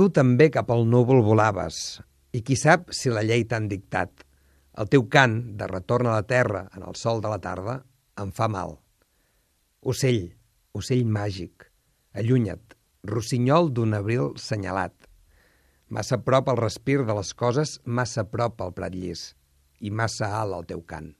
tu també cap al núvol volaves, i qui sap si la llei t'han dictat. El teu cant, de retorn a la terra en el sol de la tarda, em fa mal. Ocell, ocell màgic, allunya't, rossinyol d'un abril senyalat. Massa prop al respir de les coses, massa prop al prat llis, i massa alt el teu cant.